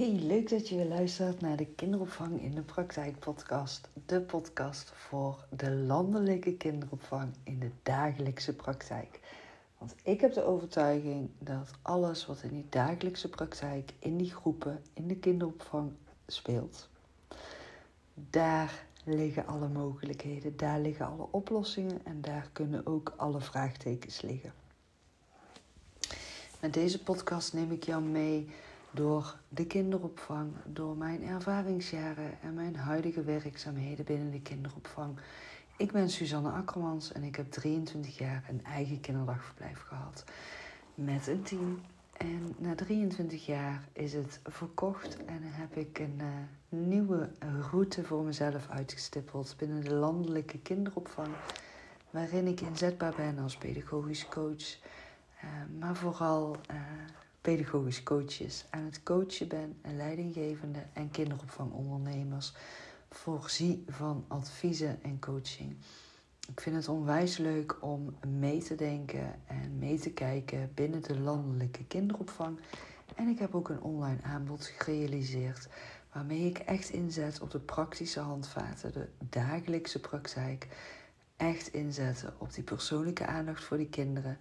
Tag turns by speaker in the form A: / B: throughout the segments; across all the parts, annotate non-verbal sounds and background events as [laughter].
A: Hey, leuk dat je weer luistert naar de Kinderopvang in de Praktijk podcast. De podcast voor de landelijke kinderopvang in de dagelijkse praktijk. Want ik heb de overtuiging dat alles wat in die dagelijkse praktijk, in die groepen, in de kinderopvang speelt, daar liggen alle mogelijkheden, daar liggen alle oplossingen en daar kunnen ook alle vraagtekens liggen. Met deze podcast neem ik jou mee door de kinderopvang, door mijn ervaringsjaren en mijn huidige werkzaamheden binnen de kinderopvang. Ik ben Suzanne Akkermans en ik heb 23 jaar een eigen kinderdagverblijf gehad met een team. En na 23 jaar is het verkocht en heb ik een uh, nieuwe route voor mezelf uitgestippeld binnen de landelijke kinderopvang, waarin ik inzetbaar ben als pedagogisch coach, uh, maar vooral uh, pedagogisch coaches aan het coachen ben en leidinggevende en kinderopvangondernemers voorzie van adviezen en coaching. Ik vind het onwijs leuk om mee te denken en mee te kijken binnen de landelijke kinderopvang. En ik heb ook een online aanbod gerealiseerd waarmee ik echt inzet op de praktische handvaten, de dagelijkse praktijk. Echt inzetten op die persoonlijke aandacht voor die kinderen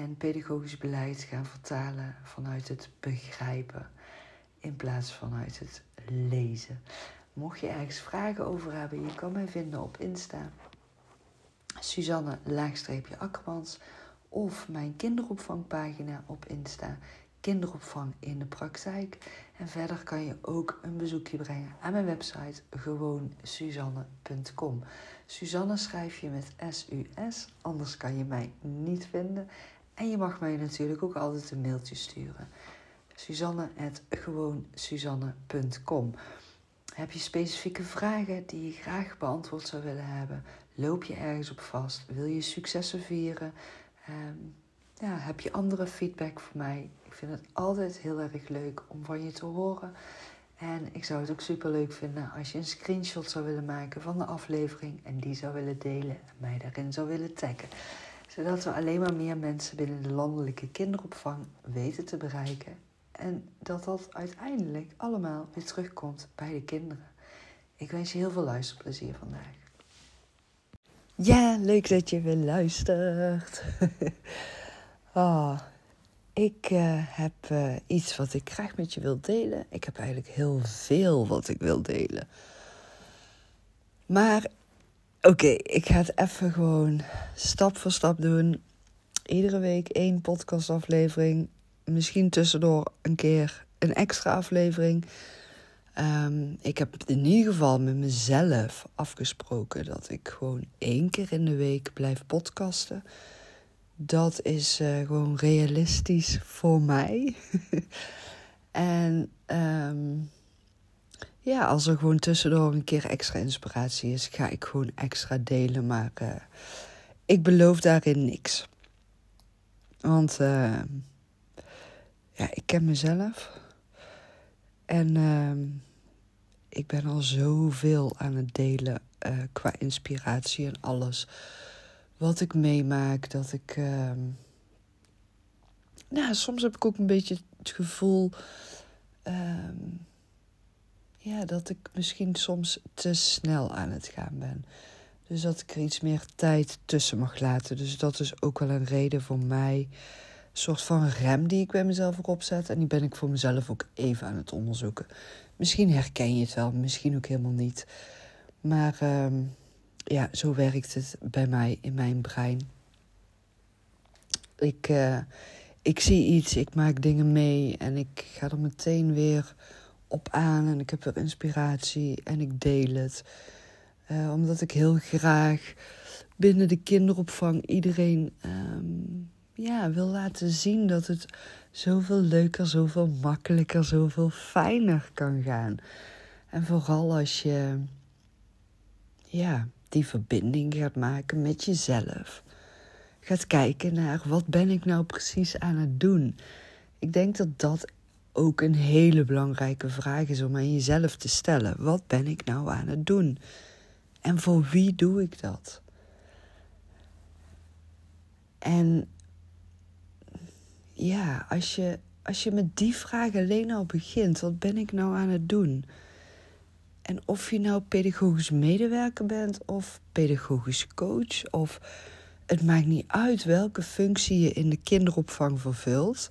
A: en pedagogisch beleid gaan vertalen vanuit het begrijpen in plaats vanuit het lezen. Mocht je ergens vragen over hebben, je kan mij vinden op Insta. Suzanne Akkermans of mijn kinderopvangpagina op Insta. Kinderopvang in de praktijk. En verder kan je ook een bezoekje brengen aan mijn website gewoonsuzanne.com. Suzanne schrijf je met S-U-S, anders kan je mij niet vinden. En je mag mij natuurlijk ook altijd een mailtje sturen. Suzanne.gewoonsuzanne.com Heb je specifieke vragen die je graag beantwoord zou willen hebben? Loop je ergens op vast? Wil je successen vieren? Um, ja, heb je andere feedback voor mij? Ik vind het altijd heel erg leuk om van je te horen. En ik zou het ook super leuk vinden als je een screenshot zou willen maken van de aflevering en die zou willen delen en mij daarin zou willen taggen zodat we alleen maar meer mensen binnen de landelijke kinderopvang weten te bereiken. En dat dat uiteindelijk allemaal weer terugkomt bij de kinderen. Ik wens je heel veel luisterplezier vandaag. Ja, leuk dat je weer luistert. oh, [laughs] ik uh, heb uh, iets wat ik graag met je wil delen. Ik heb eigenlijk heel veel wat ik wil delen. Maar Oké, ik ga het even gewoon stap voor stap doen. Iedere week één podcastaflevering. Misschien tussendoor een keer een extra aflevering. Um, ik heb in ieder geval met mezelf afgesproken dat ik gewoon één keer in de week blijf podcasten. Dat is uh, gewoon realistisch voor mij. [laughs] en um, ja, als er gewoon tussendoor een keer extra inspiratie is, ga ik gewoon extra delen. Maar uh, ik beloof daarin niks. Want uh, ja, ik ken mezelf. En uh, ik ben al zoveel aan het delen uh, qua inspiratie en alles. Wat ik meemaak, dat ik. nou, soms heb ik ook een beetje het gevoel. Ehm, ja, dat ik misschien soms te snel aan het gaan ben. Dus dat ik er iets meer tijd tussen mag laten. Dus dat is ook wel een reden voor mij. Een soort van rem die ik bij mezelf erop zet. En die ben ik voor mezelf ook even aan het onderzoeken. Misschien herken je het wel, misschien ook helemaal niet. Maar uh, ja, zo werkt het bij mij in mijn brein. Ik, uh, ik zie iets, ik maak dingen mee en ik ga er meteen weer op aan en ik heb weer inspiratie en ik deel het. Uh, omdat ik heel graag binnen de kinderopvang iedereen um, ja, wil laten zien dat het zoveel leuker, zoveel makkelijker, zoveel fijner kan gaan. En vooral als je ja, die verbinding gaat maken met jezelf. Gaat kijken naar wat ben ik nou precies aan het doen. Ik denk dat dat ook een hele belangrijke vraag is om aan jezelf te stellen. Wat ben ik nou aan het doen? En voor wie doe ik dat? En ja, als je als je met die vraag alleen al begint, wat ben ik nou aan het doen? En of je nou pedagogisch medewerker bent of pedagogisch coach, of het maakt niet uit welke functie je in de kinderopvang vervult.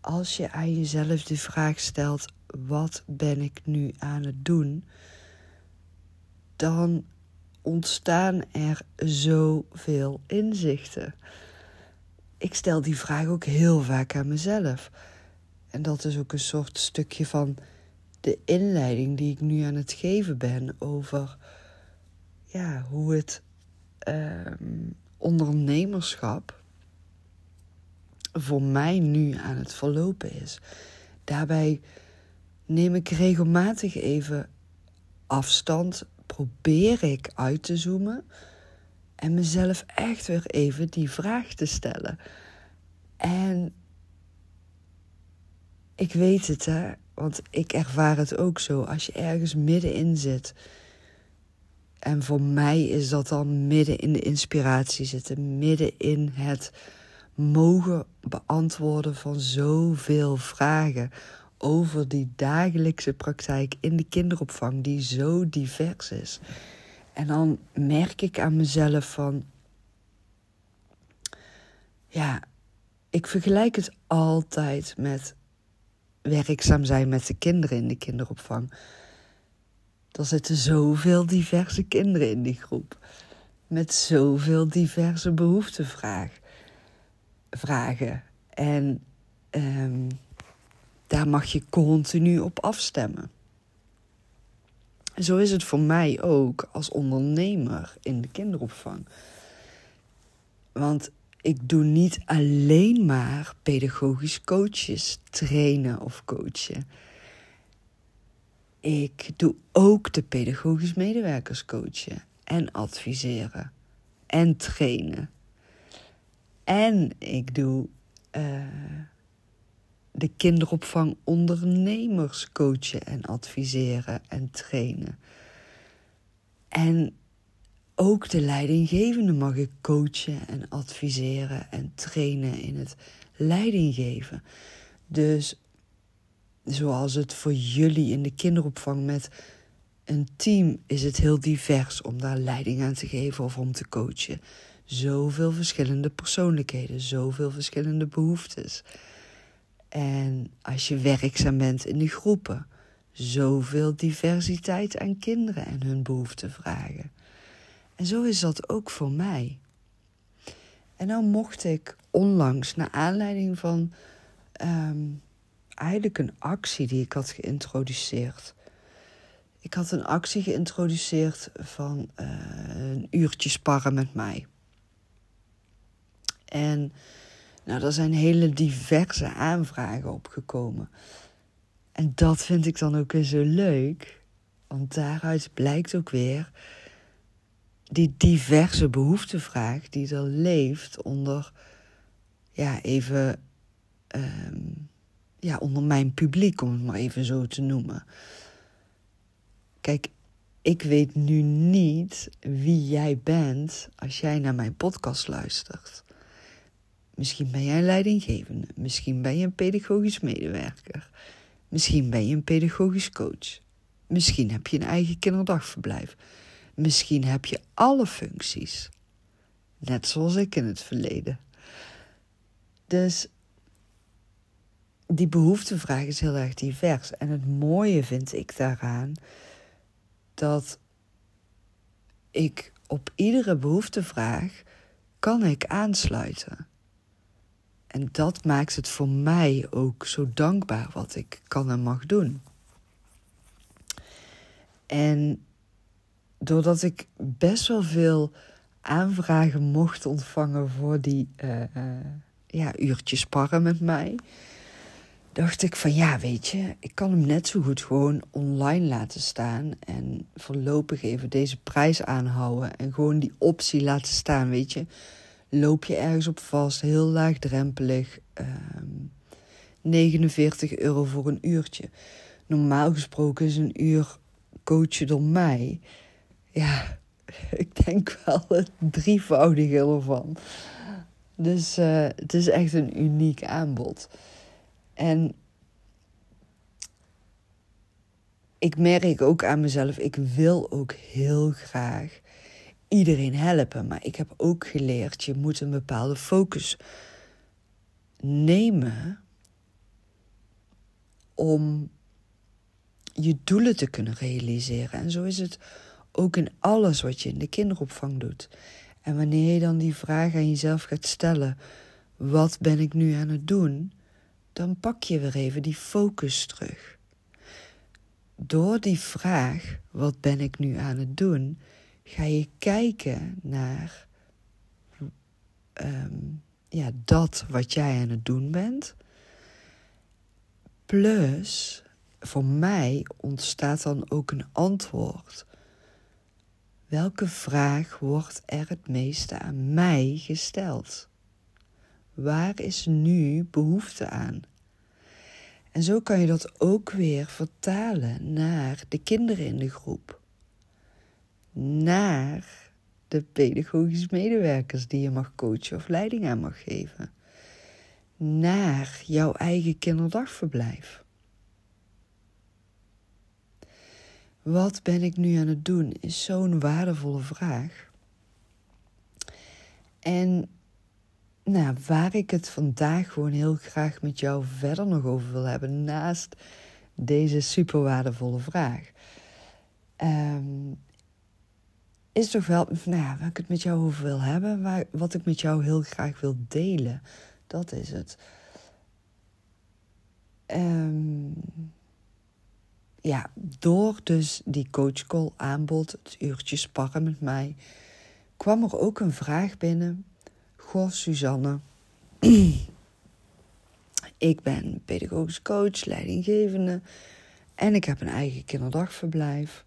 A: Als je aan jezelf de vraag stelt: wat ben ik nu aan het doen? Dan ontstaan er zoveel inzichten. Ik stel die vraag ook heel vaak aan mezelf. En dat is ook een soort stukje van de inleiding die ik nu aan het geven ben over ja, hoe het ehm, ondernemerschap voor mij nu aan het verlopen is. Daarbij neem ik regelmatig even afstand, probeer ik uit te zoomen en mezelf echt weer even die vraag te stellen. En ik weet het, hè, want ik ervaar het ook zo. Als je ergens middenin zit. En voor mij is dat dan midden in de inspiratie zitten, midden in het mogen beantwoorden van zoveel vragen over die dagelijkse praktijk in de kinderopvang, die zo divers is. En dan merk ik aan mezelf van, ja, ik vergelijk het altijd met werkzaam zijn met de kinderen in de kinderopvang. Er zitten zoveel diverse kinderen in die groep. Met zoveel diverse behoeftevragen. Vragen. En um, daar mag je continu op afstemmen. Zo is het voor mij ook als ondernemer in de kinderopvang. Want ik doe niet alleen maar pedagogisch coaches trainen of coachen. Ik doe ook de pedagogisch medewerkers coachen en adviseren en trainen. En ik doe uh, de kinderopvang ondernemers coachen en adviseren en trainen. En ook de leidinggevende mag ik coachen en adviseren en trainen in het leidinggeven. Dus zoals het voor jullie in de kinderopvang met een team is het heel divers om daar leiding aan te geven of om te coachen. Zoveel verschillende persoonlijkheden, zoveel verschillende behoeftes. En als je werkzaam bent in die groepen, zoveel diversiteit aan kinderen en hun vragen. En zo is dat ook voor mij. En nou mocht ik onlangs, naar aanleiding van um, eigenlijk een actie die ik had geïntroduceerd. Ik had een actie geïntroduceerd van uh, een uurtje sparren met mij. En nou, er zijn hele diverse aanvragen opgekomen. En dat vind ik dan ook weer zo leuk. Want daaruit blijkt ook weer die diverse behoeftevraag die er leeft onder, ja, even, um, ja, onder mijn publiek, om het maar even zo te noemen. Kijk, ik weet nu niet wie jij bent als jij naar mijn podcast luistert. Misschien ben jij een leidinggevende, misschien ben je een pedagogisch medewerker, misschien ben je een pedagogisch coach, misschien heb je een eigen kinderdagverblijf. Misschien heb je alle functies. Net zoals ik in het verleden. Dus die behoeftevraag is heel erg divers. En het mooie vind ik daaraan dat ik op iedere behoeftevraag kan ik aansluiten. En dat maakt het voor mij ook zo dankbaar wat ik kan en mag doen. En doordat ik best wel veel aanvragen mocht ontvangen voor die uh, ja, uurtjes sparren met mij, dacht ik van ja, weet je, ik kan hem net zo goed gewoon online laten staan en voorlopig even deze prijs aanhouden en gewoon die optie laten staan, weet je. Loop je ergens op vast, heel laagdrempelig, uh, ehm, 49 euro voor een uurtje. Normaal gesproken is een uur coachen door mij ja, [laughs] ik denk wel het drievoudige ervan. Dus uh, het is echt een uniek aanbod. En ik merk ook aan mezelf, ik wil ook heel graag iedereen helpen. Maar ik heb ook geleerd, je moet een bepaalde focus nemen om je doelen te kunnen realiseren. En zo is het ook in alles wat je in de kinderopvang doet. En wanneer je dan die vraag aan jezelf gaat stellen: wat ben ik nu aan het doen? Dan pak je weer even die focus terug. Door die vraag: wat ben ik nu aan het doen? Ga je kijken naar ehm, ja, dat wat jij aan het doen bent. Plus, voor mij ontstaat dan ook een antwoord. Welke vraag wordt er het meeste aan mij gesteld? Waar is nu behoefte aan? En zo kan je dat ook weer vertalen naar de kinderen in de groep naar de pedagogisch medewerkers die je mag coachen of leiding aan mag geven. Naar jouw eigen kinderdagverblijf. Wat ben ik nu aan het doen? Is zo'n waardevolle vraag. En nou, waar ik het vandaag gewoon heel graag met jou verder nog over wil hebben, naast deze super waardevolle vraag, um, is toch wel, nou ja, waar ik het met jou over wil hebben, wat ik met jou heel graag wil delen. Dat is het. Um, ja, door dus die coachcall aanbod, het uurtje sparren met mij, kwam er ook een vraag binnen. Goh, Suzanne, [clears throat] ik ben pedagogisch coach, leidinggevende en ik heb een eigen kinderdagverblijf.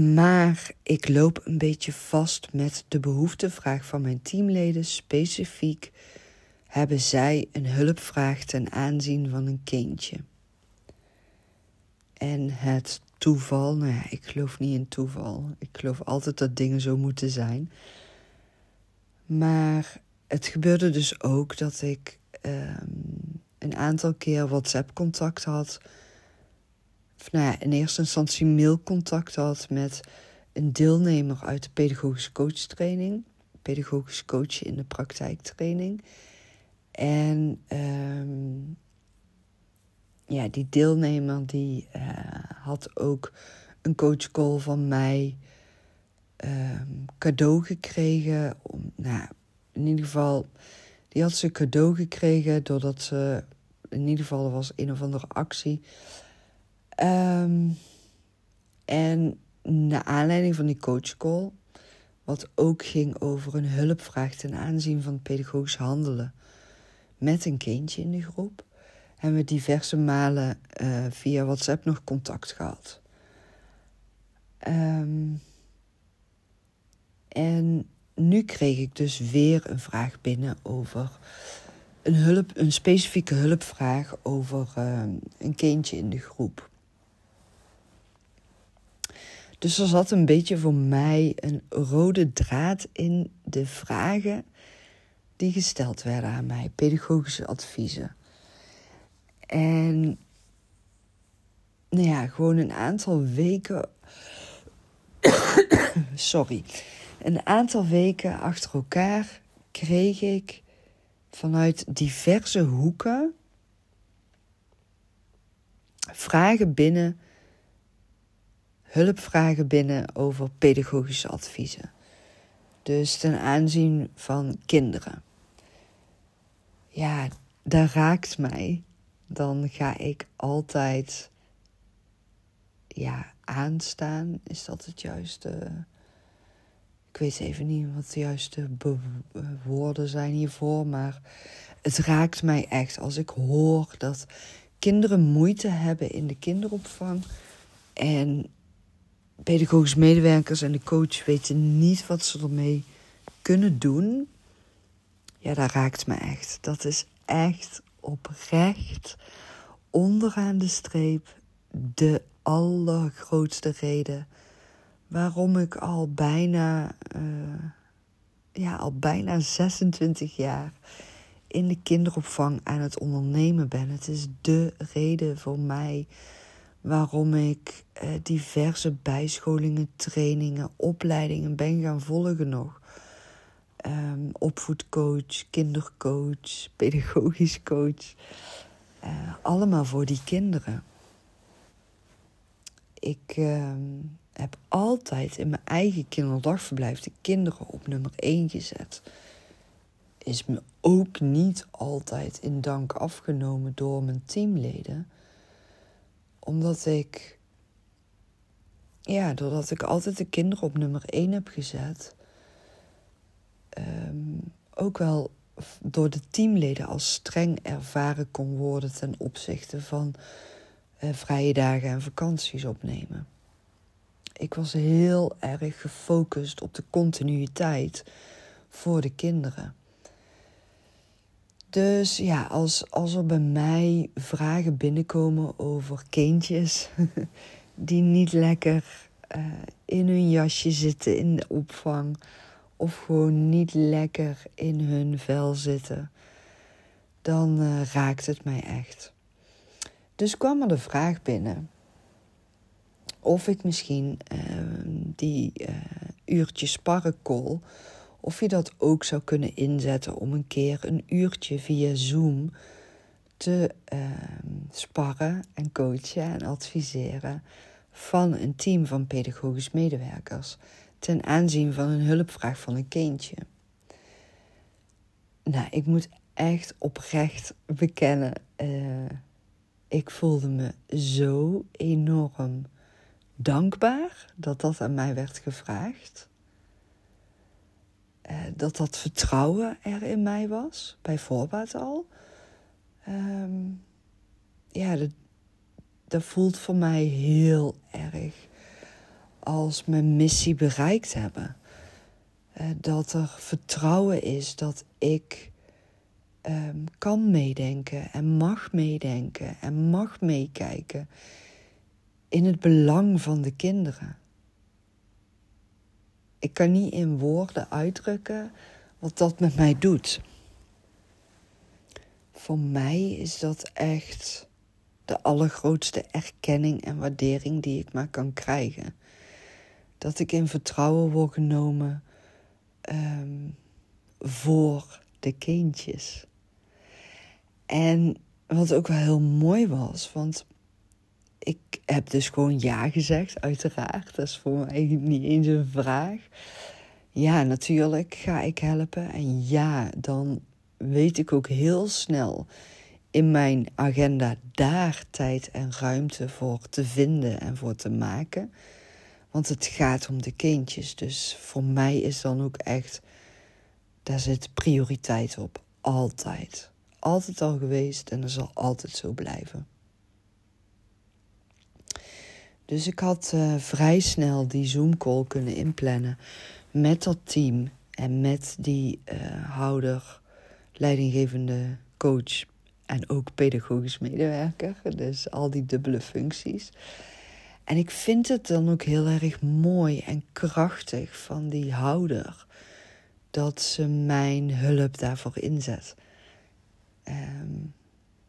A: Maar ik loop een beetje vast met de behoeftevraag van mijn teamleden. Specifiek hebben zij een hulpvraag ten aanzien van een kindje. En het toeval, nou ja, ik geloof niet in toeval. Ik geloof altijd dat dingen zo moeten zijn. Maar het gebeurde dus ook dat ik um, een aantal keer WhatsApp-contact had nou in eerste instantie mailcontact had met een deelnemer uit de pedagogische coachtraining. Pedagogisch coachen in de praktijktraining. En um, ja, die deelnemer die uh, had ook een coachcall van mij um, cadeau gekregen. Om, nou, in ieder geval, die had ze cadeau gekregen doordat ze, in ieder geval was een of andere actie Um, en naar aanleiding van die coachcall, wat ook ging over een hulpvraag ten aanzien van pedagogisch handelen met een kindje in de groep, hebben we diverse malen uh, via WhatsApp nog contact gehad. Um, en nu kreeg ik dus weer een vraag binnen over een, hulp, een specifieke hulpvraag over uh, een kindje in de groep. Dus er zat een beetje voor mij een rode draad in de vragen die gesteld werden aan mij, pedagogische adviezen. En nou ja, gewoon een aantal weken. [coughs] Sorry. Een aantal weken achter elkaar kreeg ik vanuit diverse hoeken vragen binnen hulpvragen binnen over pedagogische adviezen. Dus ten aanzien van kinderen. Ja, dat raakt mij. Dan ga ik altijd ja, aanstaan. Is dat het juiste? Ik weet even niet wat de juiste woorden zijn hiervoor. Maar het raakt mij echt als ik hoor dat kinderen moeite hebben in de kinderopvang. En pedagogische medewerkers en de coach weten niet wat ze ermee kunnen doen. Ja, dat raakt me echt. Dat is echt oprecht onderaan de streep de allergrootste reden waarom ik al bijna, uh, ja, al bijna 26 jaar in de kinderopvang aan het ondernemen ben. Het is de reden voor mij waarom ik eh, diverse bijscholingen, trainingen, opleidingen ben gaan volgen nog. Um, opvoedcoach, kindercoach, pedagogisch coach. Uh, allemaal voor die kinderen. Ik uh, heb altijd in mijn eigen kinderdagverblijf de kinderen op nummer 1 gezet. Is me ook niet altijd in dank afgenomen door mijn teamleden. Omdat ik, ja, doordat ik altijd de kinderen op nummer 1 heb gezet, um, ook wel door de teamleden als streng ervaren kon worden ten opzichte van uh, vrije dagen en vakanties opnemen. Ik was heel erg gefocust op de continuïteit voor de kinderen. Dus ja, als, als er bij mij vragen binnenkomen over kindjes [laughs] die niet lekker uh, in hun jasje zitten in de opvang of gewoon niet lekker in hun vel zitten, dan uh, raakt het mij echt. Dus kwam er de vraag binnen of ik misschien uh, die uh, uurtje sparrencall, of je dat ook zou kunnen inzetten om een keer een uurtje via Zoom te ehm, sparren en coachen en adviseren van een team van pedagogisch medewerkers ten aanzien van een hulpvraag van een kindje. Nou, ik moet echt oprecht bekennen, uh, ik voelde me zo enorm dankbaar dat dat aan mij werd gevraagd. Uh, dat dat vertrouwen er in mij was, bij voorbaat al. Um, ja, dat, dat voelt voor mij heel erg als mijn missie bereikt hebben. Uh, dat er vertrouwen is dat ik um, kan meedenken en mag meedenken en mag meekijken in het belang van de kinderen. Ik kan niet in woorden uitdrukken wat dat met mij doet. Voor mij is dat echt de allergrootste erkenning en waardering die ik maar kan krijgen. Dat ik in vertrouwen word genomen um, voor de kindjes. En wat ook wel heel mooi was, want heb dus gewoon ja gezegd, uiteraard. Dat is voor mij niet eens een vraag. Ja, natuurlijk ga ik helpen. En ja, dan weet ik ook heel snel in mijn agenda daar tijd en ruimte voor te vinden en voor te maken. Want het gaat om de kindjes. Dus voor mij is dan ook echt, daar zit prioriteit op. Altijd. Altijd al geweest en dat zal altijd zo blijven. Dus ik had uh, vrij snel die Zoom-call kunnen inplannen met dat team en met die uh, houder, leidinggevende coach en ook pedagogisch medewerker. Dus al die dubbele functies. En ik vind het dan ook heel erg mooi en krachtig van die houder dat ze mijn hulp daarvoor inzet. Um,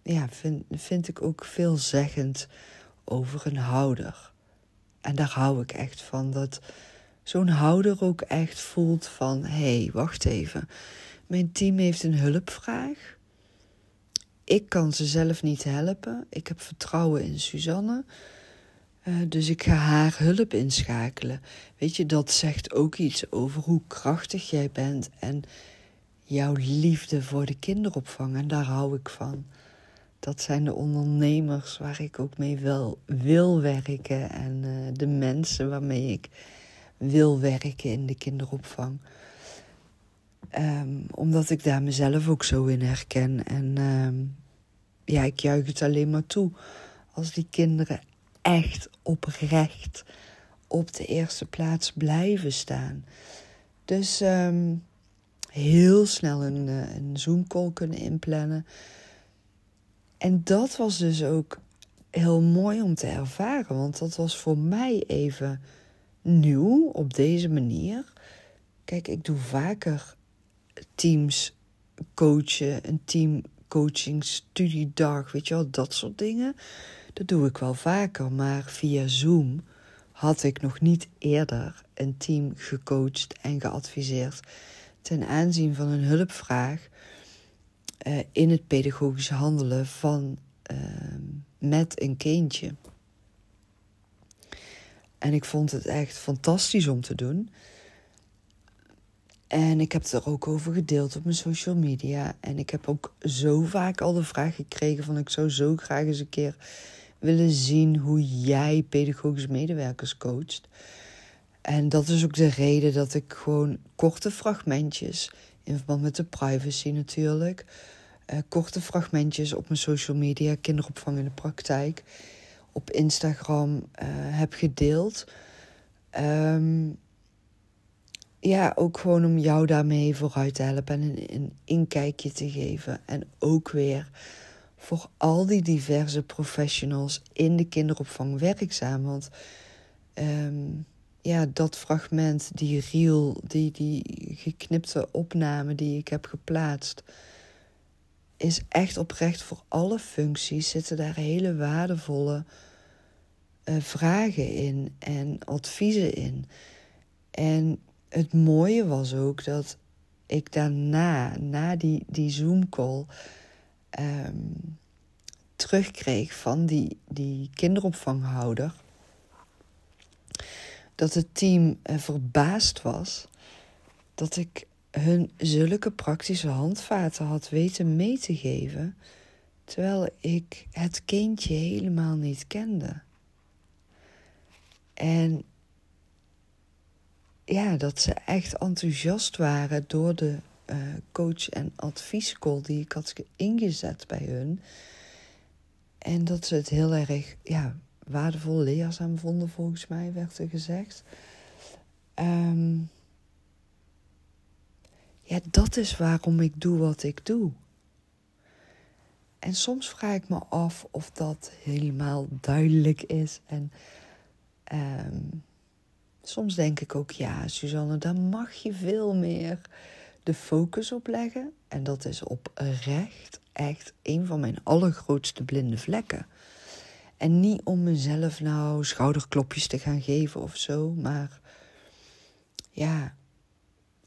A: ja, vind, vind ik ook veelzeggend over een houder. En daar hou ik echt van. Dat zo'n houder ook echt voelt van... hé, hey, wacht even. Mijn team heeft een hulpvraag. Ik kan ze zelf niet helpen. Ik heb vertrouwen in Suzanne. Uh, dus ik ga haar hulp inschakelen. Weet je, dat zegt ook iets over hoe krachtig jij bent... en jouw liefde voor de kinderopvang. En daar hou ik van dat zijn de ondernemers waar ik ook mee wil, wil werken. En uh, de mensen waarmee ik wil werken in de kinderopvang. Um, omdat ik daar mezelf ook zo in herken. En um, ja, ik juich het alleen maar toe. Als die kinderen echt oprecht op de eerste plaats blijven staan. Dus um, heel snel een, eh, een Zoom-call kunnen inplannen en dat was dus ook heel mooi om te ervaren, want dat was voor mij even nieuw op deze manier. Kijk, ik doe vaker teams coachen, een team coaching studiedag, weet je wel, dat soort dingen. Dat doe ik wel vaker, maar via Zoom had ik nog niet eerder een team gecoacht en geadviseerd ten aanzien van een hulpvraag uh, in het pedagogisch handelen van uh, met een kindje. En ik vond het echt fantastisch om te doen. En ik heb het er ook over gedeeld op mijn social media. En ik heb ook zo vaak al de vraag gekregen van ik zou zo graag eens een keer willen zien hoe jij pedagogische medewerkers coacht. En dat is ook de reden dat ik gewoon korte fragmentjes, in verband met de privacy natuurlijk, uh, korte fragmentjes op mijn social media, kinderopvang in de praktijk, op Instagram uh, heb gedeeld. Um, ja, ook gewoon om jou daarmee vooruit te helpen en een, inkijkje te geven. En ook weer voor al die diverse professionals in de kinderopvang werkzaam. Want um, ja, dat fragment, die reel, die, die geknipte opname die ik heb geplaatst, is echt oprecht voor alle functies. Zitten daar hele waardevolle uh, vragen in en adviezen in. En het mooie was ook dat ik daarna, na die, die Zoom-call, um, terugkreeg van die, die kinderopvanghouder. Dat het team uh, verbaasd was dat ik hun zulke praktische handvaten had weten mee te geven, terwijl ik het kindje helemaal niet kende. En ja, dat ze echt enthousiast waren door de uh, coach- en adviescall die ik had ingezet bij hun. En dat ze het heel erg ja, waardevol, leerzaam vonden, volgens mij, werd er gezegd. Um, ja, dat is waarom ik doe wat ik doe. En soms vraag ik me af of dat helemaal duidelijk is. En um, Soms denk ik ook, ja, Suzanne, daar mag je veel meer de focus op leggen. En dat is op recht echt een van mijn allergrootste blinde vlekken. En niet om mezelf nou schouderklopjes te gaan geven of zo, maar ja,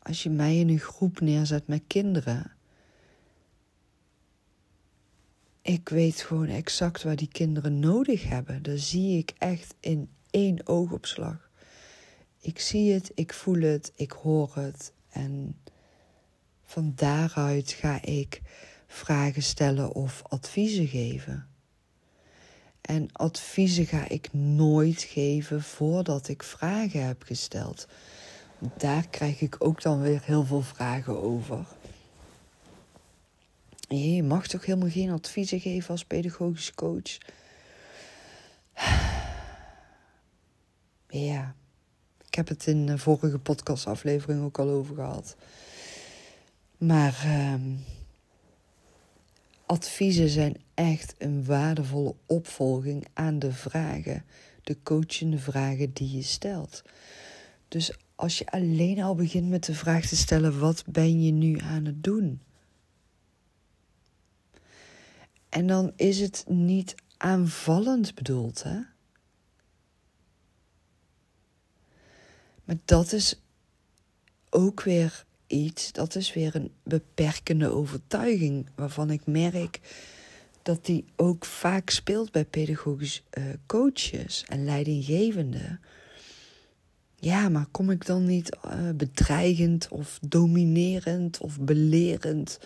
A: als je mij in een groep neerzet met kinderen. Ik weet gewoon exact waar die kinderen nodig hebben. Dat zie ik echt in één oogopslag. Ik zie het, ik voel het, ik hoor het. En van daaruit ga ik vragen stellen of adviezen geven. En adviezen ga ik nooit geven voordat ik vragen heb gesteld. Daar krijg ik ook dan weer heel veel vragen over. Je mag toch helemaal geen adviezen geven als pedagogisch coach? Ja. Ik heb het in de vorige podcastaflevering ook al over gehad. Maar uh, adviezen zijn echt een waardevolle opvolging aan de vragen, de coachende vragen die je stelt. Dus als je alleen al begint met de vraag te stellen: wat ben je nu aan het doen? En dan is het niet aanvallend bedoeld, hè? Maar dat is ook weer iets, dat is weer een beperkende overtuiging waarvan ik merk dat die ook vaak speelt bij pedagogisch uh, coaches en leidinggevenden. Ja, maar kom ik dan niet uh, bedreigend of dominerend of belerend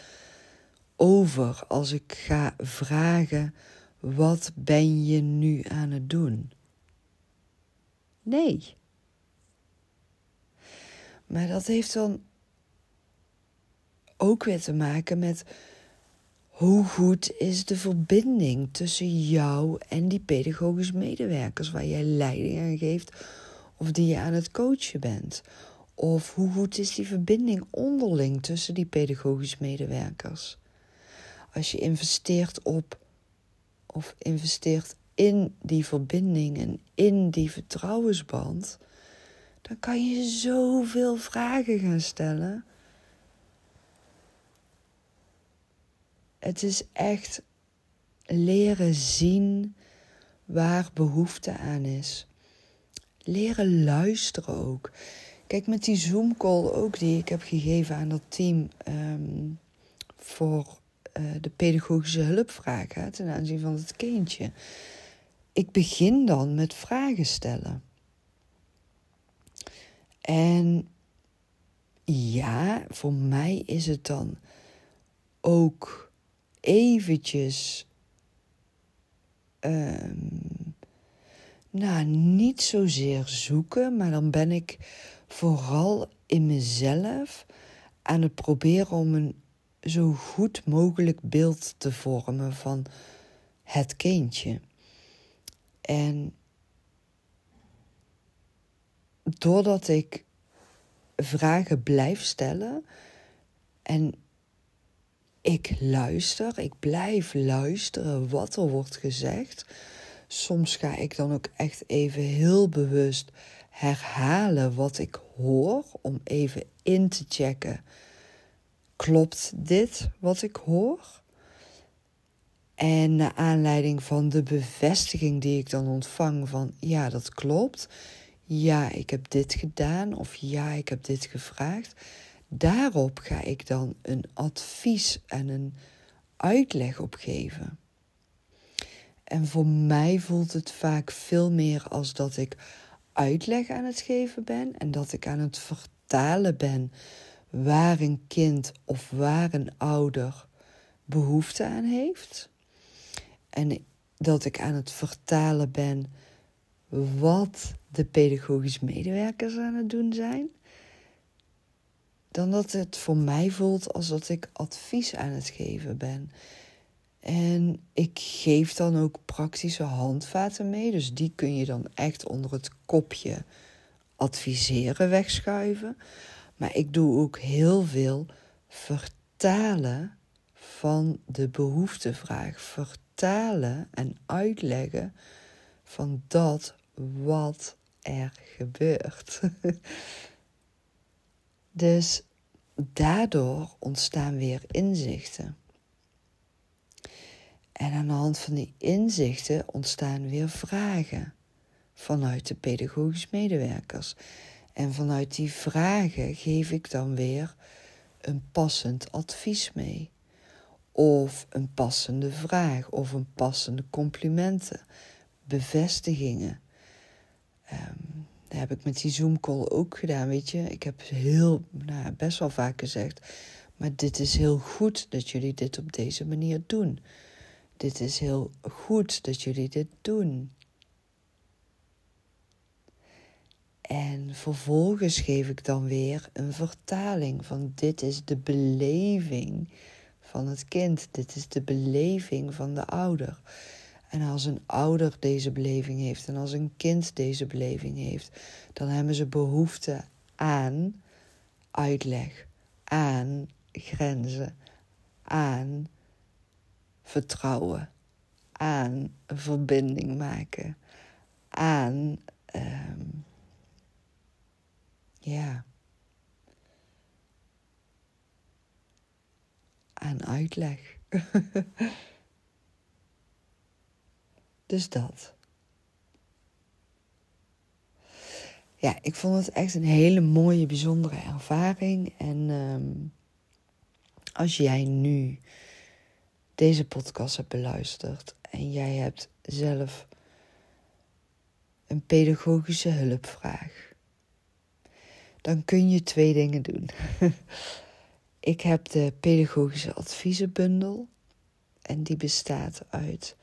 A: over als ik ga vragen: wat ben je nu aan het doen? Nee. Maar dat heeft dan ook weer te maken met hoe goed is de verbinding tussen jou en die pedagogische medewerkers waar jij leiding aan geeft of die je aan het coachen bent. Of hoe goed is die verbinding onderling tussen die pedagogische medewerkers. Als je investeert op of investeert in die verbinding en in die vertrouwensband, dan kan je zoveel vragen gaan stellen. het is echt leren zien waar behoefte aan is. Leren luisteren ook. Kijk, met die Zoom-call ook die ik heb gegeven aan dat team ehm, voor uh, de pedagogische hulpvraag hè, ten aanzien van het kindje. Ik begin dan met vragen stellen. En ja, voor mij is het dan ook eventjes. Um, nou, niet zozeer zoeken, maar dan ben ik vooral in mezelf aan het proberen om een zo goed mogelijk beeld te vormen van het kindje. En doordat ik vragen blijf stellen en ik luister, ik blijf luisteren wat er wordt gezegd. Soms ga ik dan ook echt even heel bewust herhalen wat ik hoor om even in te checken. Klopt dit wat ik hoor? En naar aanleiding van de bevestiging die ik dan ontvang van ja, dat klopt. Ja, ik heb dit gedaan of ja, ik heb dit gevraagd. Daarop ga ik dan een advies en een uitleg op geven. En voor mij voelt het vaak veel meer als dat ik uitleg aan het geven ben en dat ik aan het vertalen ben waar een kind of waar een ouder behoefte aan heeft. En dat ik aan het vertalen ben wat de pedagogisch medewerkers aan het doen zijn. Dan dat het voor mij voelt als dat ik advies aan het geven ben. En ik geef dan ook praktische handvaten mee. Dus die kun je dan echt onder het kopje adviseren wegschuiven. Maar ik doe ook heel veel vertalen van de behoeftevraag. Vertalen en uitleggen van dat wat er gebeurt. [laughs] dus daardoor ontstaan weer inzichten. En aan de hand van die inzichten ontstaan weer vragen vanuit de pedagogisch medewerkers. En vanuit die vragen geef ik dan weer een passend advies mee. Of een passende vraag, of een passende complimenten, bevestigingen. Um, dat heb ik met die Zoom-call ook gedaan, weet je. Ik heb heel, nou, best wel vaak gezegd... maar dit is heel goed dat jullie dit op deze manier doen. Dit is heel goed dat jullie dit doen. En vervolgens geef ik dan weer een vertaling van dit is de beleving van het kind, dit is de beleving van de ouder. En als een ouder deze beleving heeft en als een kind deze beleving heeft, dan hebben ze behoefte aan uitleg, aan grenzen, aan vertrouwen, aan verbinding maken, aan um, ja, aan uitleg. [laughs] dus dat. Ja, ik vond het echt een hele mooie, bijzondere ervaring. En um, als jij nu deze podcast hebt beluisterd en jij hebt zelf een pedagogische hulpvraag, dan kun je twee dingen doen. [laughs] ik heb de pedagogische adviezenbundel en die bestaat uit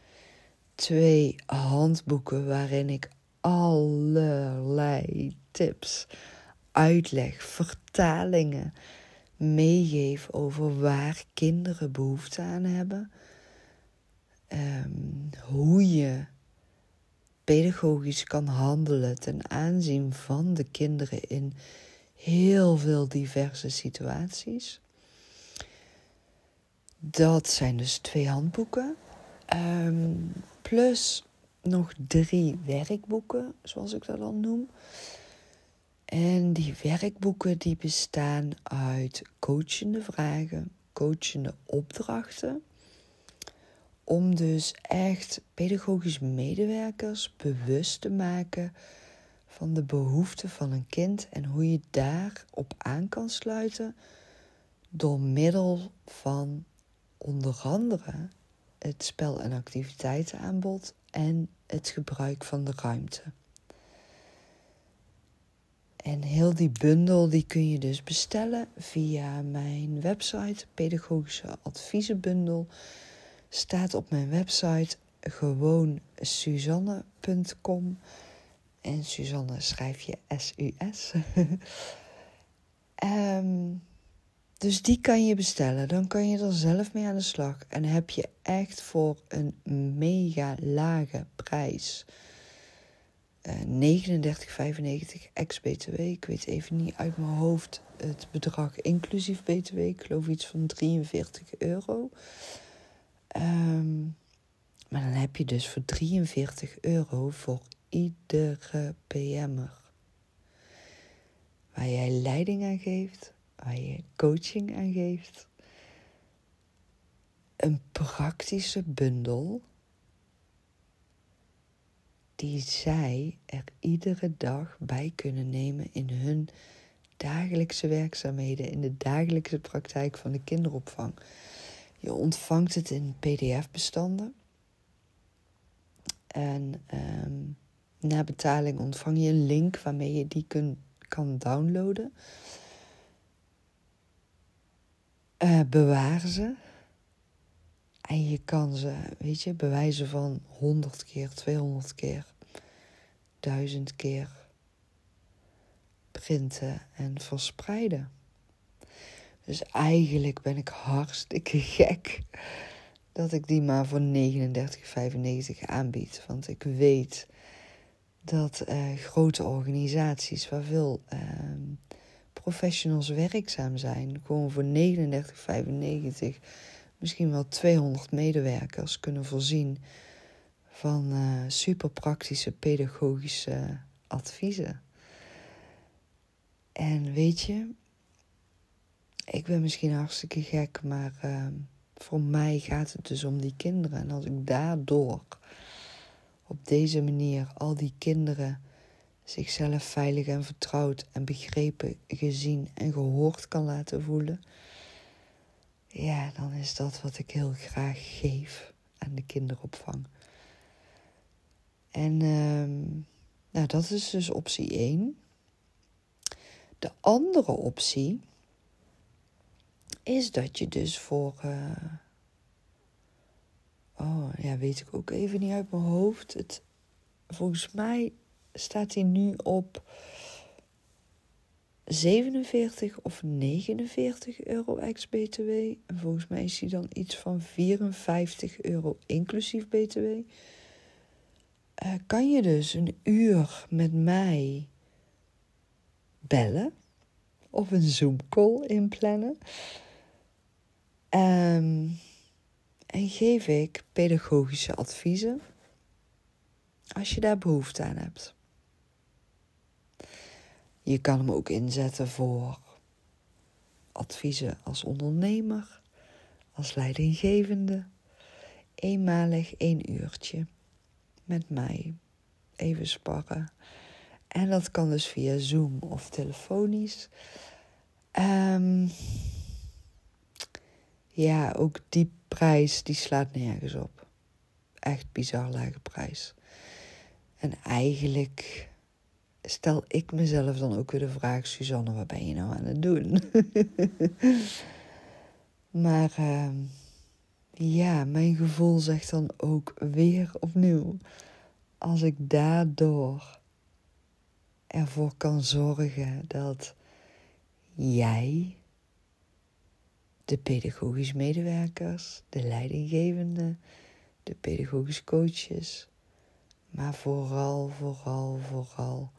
A: twee handboeken waarin ik allerlei tips, uitleg, vertalingen meegeef over waar kinderen behoefte aan hebben. Ehm, hoe je pedagogisch kan handelen ten aanzien van de kinderen in heel veel diverse situaties. Dat zijn dus twee handboeken. Ehm, plus nog drie werkboeken, zoals ik dat dan noem. En die werkboeken die bestaan uit coachende vragen, coachende opdrachten om dus echt pedagogisch medewerkers bewust te maken van de behoeften van een kind en hoe je daarop aan kan sluiten door middel van onder andere het spel- en activiteitenaanbod en het gebruik van de ruimte. En heel die bundel die kun je dus bestellen via mijn website. Pedagogische adviezenbundel staat op mijn website gewoon suzanne.com. En Suzanne schrijf je S-U-S. [laughs] Ehm, dus die kan je bestellen. Dan kan je er zelf mee aan de slag. En heb je echt voor een mega lage prijs. Uh, 39,95 ex-BTW. Ik weet even niet uit mijn hoofd het bedrag inclusief BTW. Ik geloof iets van 43 euro. Um, maar dan heb je dus voor 43 euro voor iedere PM'er. Waar jij leiding aan geeft, waar je coaching aan geeft. Een praktische bundel die zij er iedere dag bij kunnen nemen in hun dagelijkse werkzaamheden, in de dagelijkse praktijk van de kinderopvang. Je ontvangt het in PDF-bestanden. En um, na betaling ontvang je een link waarmee je die kun, kan downloaden. Uh, bewaar ze. En je kan ze, weet je, bewijzen van 100 keer, 200 keer, 1000 keer printen en verspreiden. Dus eigenlijk ben ik hartstikke [laughs] gek dat ik die maar voor 39,95 aanbied. Want ik weet dat uh, grote organisaties waar veel uh, professionals werkzaam zijn, gewoon voor 39,95 misschien wel 200 medewerkers kunnen voorzien van uh, super praktische pedagogische adviezen. En weet je, ik ben misschien hartstikke gek, maar ehm, voor mij gaat het dus om die kinderen. En als ik daardoor op deze manier al die kinderen zichzelf veilig en vertrouwd en begrepen, gezien en gehoord kan laten voelen, ja, dan is dat wat ik heel graag geef aan de kinderopvang. En uh, nou, dat is dus optie 1. De andere optie is dat je dus voor. Uh, oh ja, weet ik ook even niet uit mijn hoofd. Het, volgens mij staat hij nu op 47 of 49 euro ex-BTW. En volgens mij is hij dan iets van 54 euro inclusief BTW. Eh, kan je dus een uur met mij bellen of een Zoom-call inplannen. Um, en geef ik pedagogische adviezen als je daar behoefte aan hebt. Je kan hem ook inzetten voor adviezen als ondernemer, als leidinggevende. Eenmalig één uurtje met mij even sparren. En dat kan dus via Zoom of telefonisch. Um, ja, ook die prijs die slaat nergens op. Echt bizar lage prijs. En eigenlijk stel ik mezelf dan ook weer de vraag: Suzanne, wat ben je nou aan het doen? [laughs] maar uh, ja, mijn gevoel zegt dan ook weer opnieuw: als ik daardoor ervoor kan zorgen dat jij de pedagogisch medewerkers, de leidinggevenden, de pedagogisch coaches, maar vooral, vooral, vooral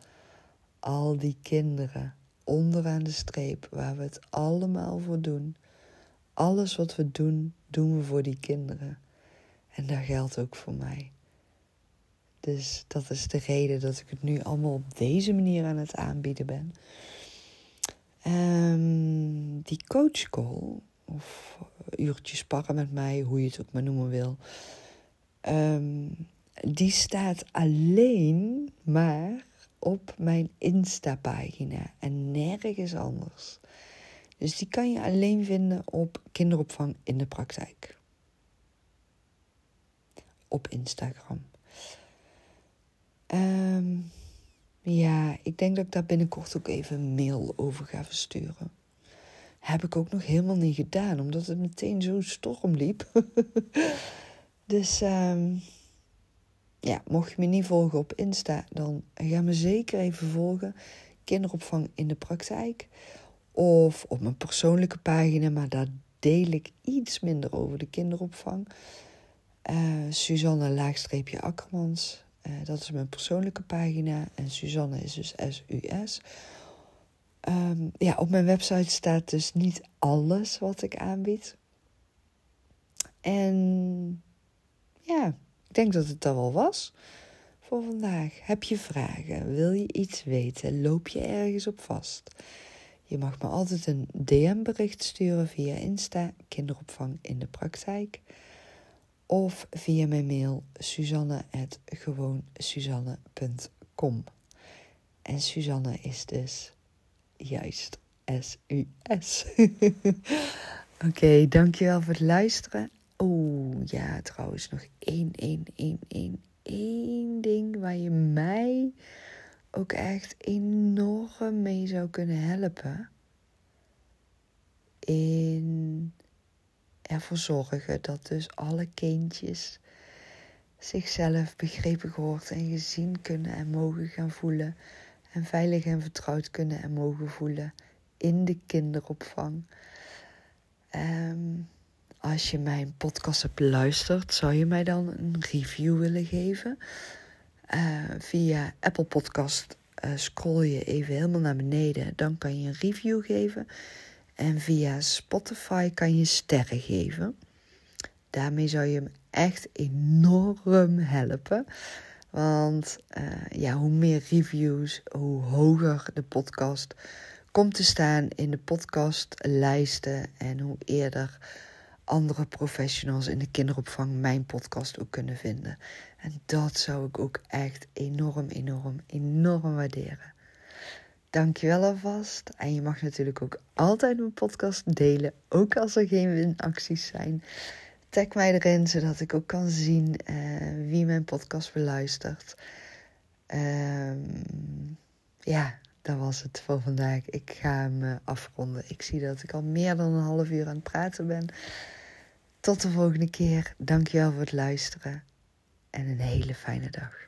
A: al die kinderen onderaan de streep waar we het allemaal voor doen. Alles wat we doen, doen we voor die kinderen. En dat geldt ook voor mij. Dus dat is de reden dat ik het nu allemaal op deze manier aan het aanbieden ben. Um, die coachcall of uurtjes sparren met mij, hoe je het ook maar noemen wil. Ehm, die staat alleen maar op mijn Insta-pagina en nergens anders. Dus die kan je alleen vinden op kinderopvang in de praktijk. Op Instagram. Ehm, ja, ik denk dat ik daar binnenkort ook even een mail over ga versturen. Heb ik ook nog helemaal niet gedaan, omdat het meteen zo storm liep. [laughs] dus um, ja, mocht je me niet volgen op Insta, dan ga me zeker even volgen. Kinderopvang in de praktijk. Of op mijn persoonlijke pagina, maar daar deel ik iets minder over de kinderopvang. Uh, Suzanne laagstreepje Akkermans. Uh, dat is mijn persoonlijke pagina. En Suzanne is dus S-U-S. Um, ja, op mijn website staat dus niet alles wat ik aanbied. En ja, ik denk dat het dat wel was voor vandaag. Heb je vragen? Wil je iets weten? Loop je ergens op vast? Je mag me altijd een DM-bericht sturen via Insta, kinderopvang in de praktijk. Of via mijn mail suzanne.gewoonsuzanne.com. En Suzanne is dus juist S-U-S. [laughs] Oké, dankjewel voor het luisteren. Oh ja, trouwens nog één, één, één, één, één ding waar je mij ook echt enorm mee zou kunnen helpen. In ervoor zorgen dat dus alle kindjes zichzelf begrepen gehoord en gezien kunnen en mogen gaan voelen. En veilig en vertrouwd kunnen en mogen voelen in de kinderopvang. Um, als je mijn podcast hebt beluisterd, zou je mij dan een review willen geven? Uh, via Apple Podcast uh, scroll je even helemaal naar beneden. Dan kan je een review geven. En via Spotify kan je sterren geven. Daarmee zou je me echt enorm helpen. Want uh, ja, hoe meer reviews, hoe hoger de podcast komt te staan in de podcastlijsten. En hoe eerder andere professionals in de kinderopvang mijn podcast ook kunnen vinden. En dat zou ik ook echt enorm, enorm, enorm waarderen. Dankjewel alvast. En je mag natuurlijk ook altijd mijn podcast delen, ook als er geen winacties zijn. Tag mij erin, zodat ik ook kan zien uh, wie mijn podcast beluistert. Um, ja, dat was het voor vandaag. Ik ga hem uh, afronden. Ik zie dat ik al meer dan een half uur aan het praten ben. Tot de volgende keer. Dankjewel voor het luisteren. En een hele fijne dag.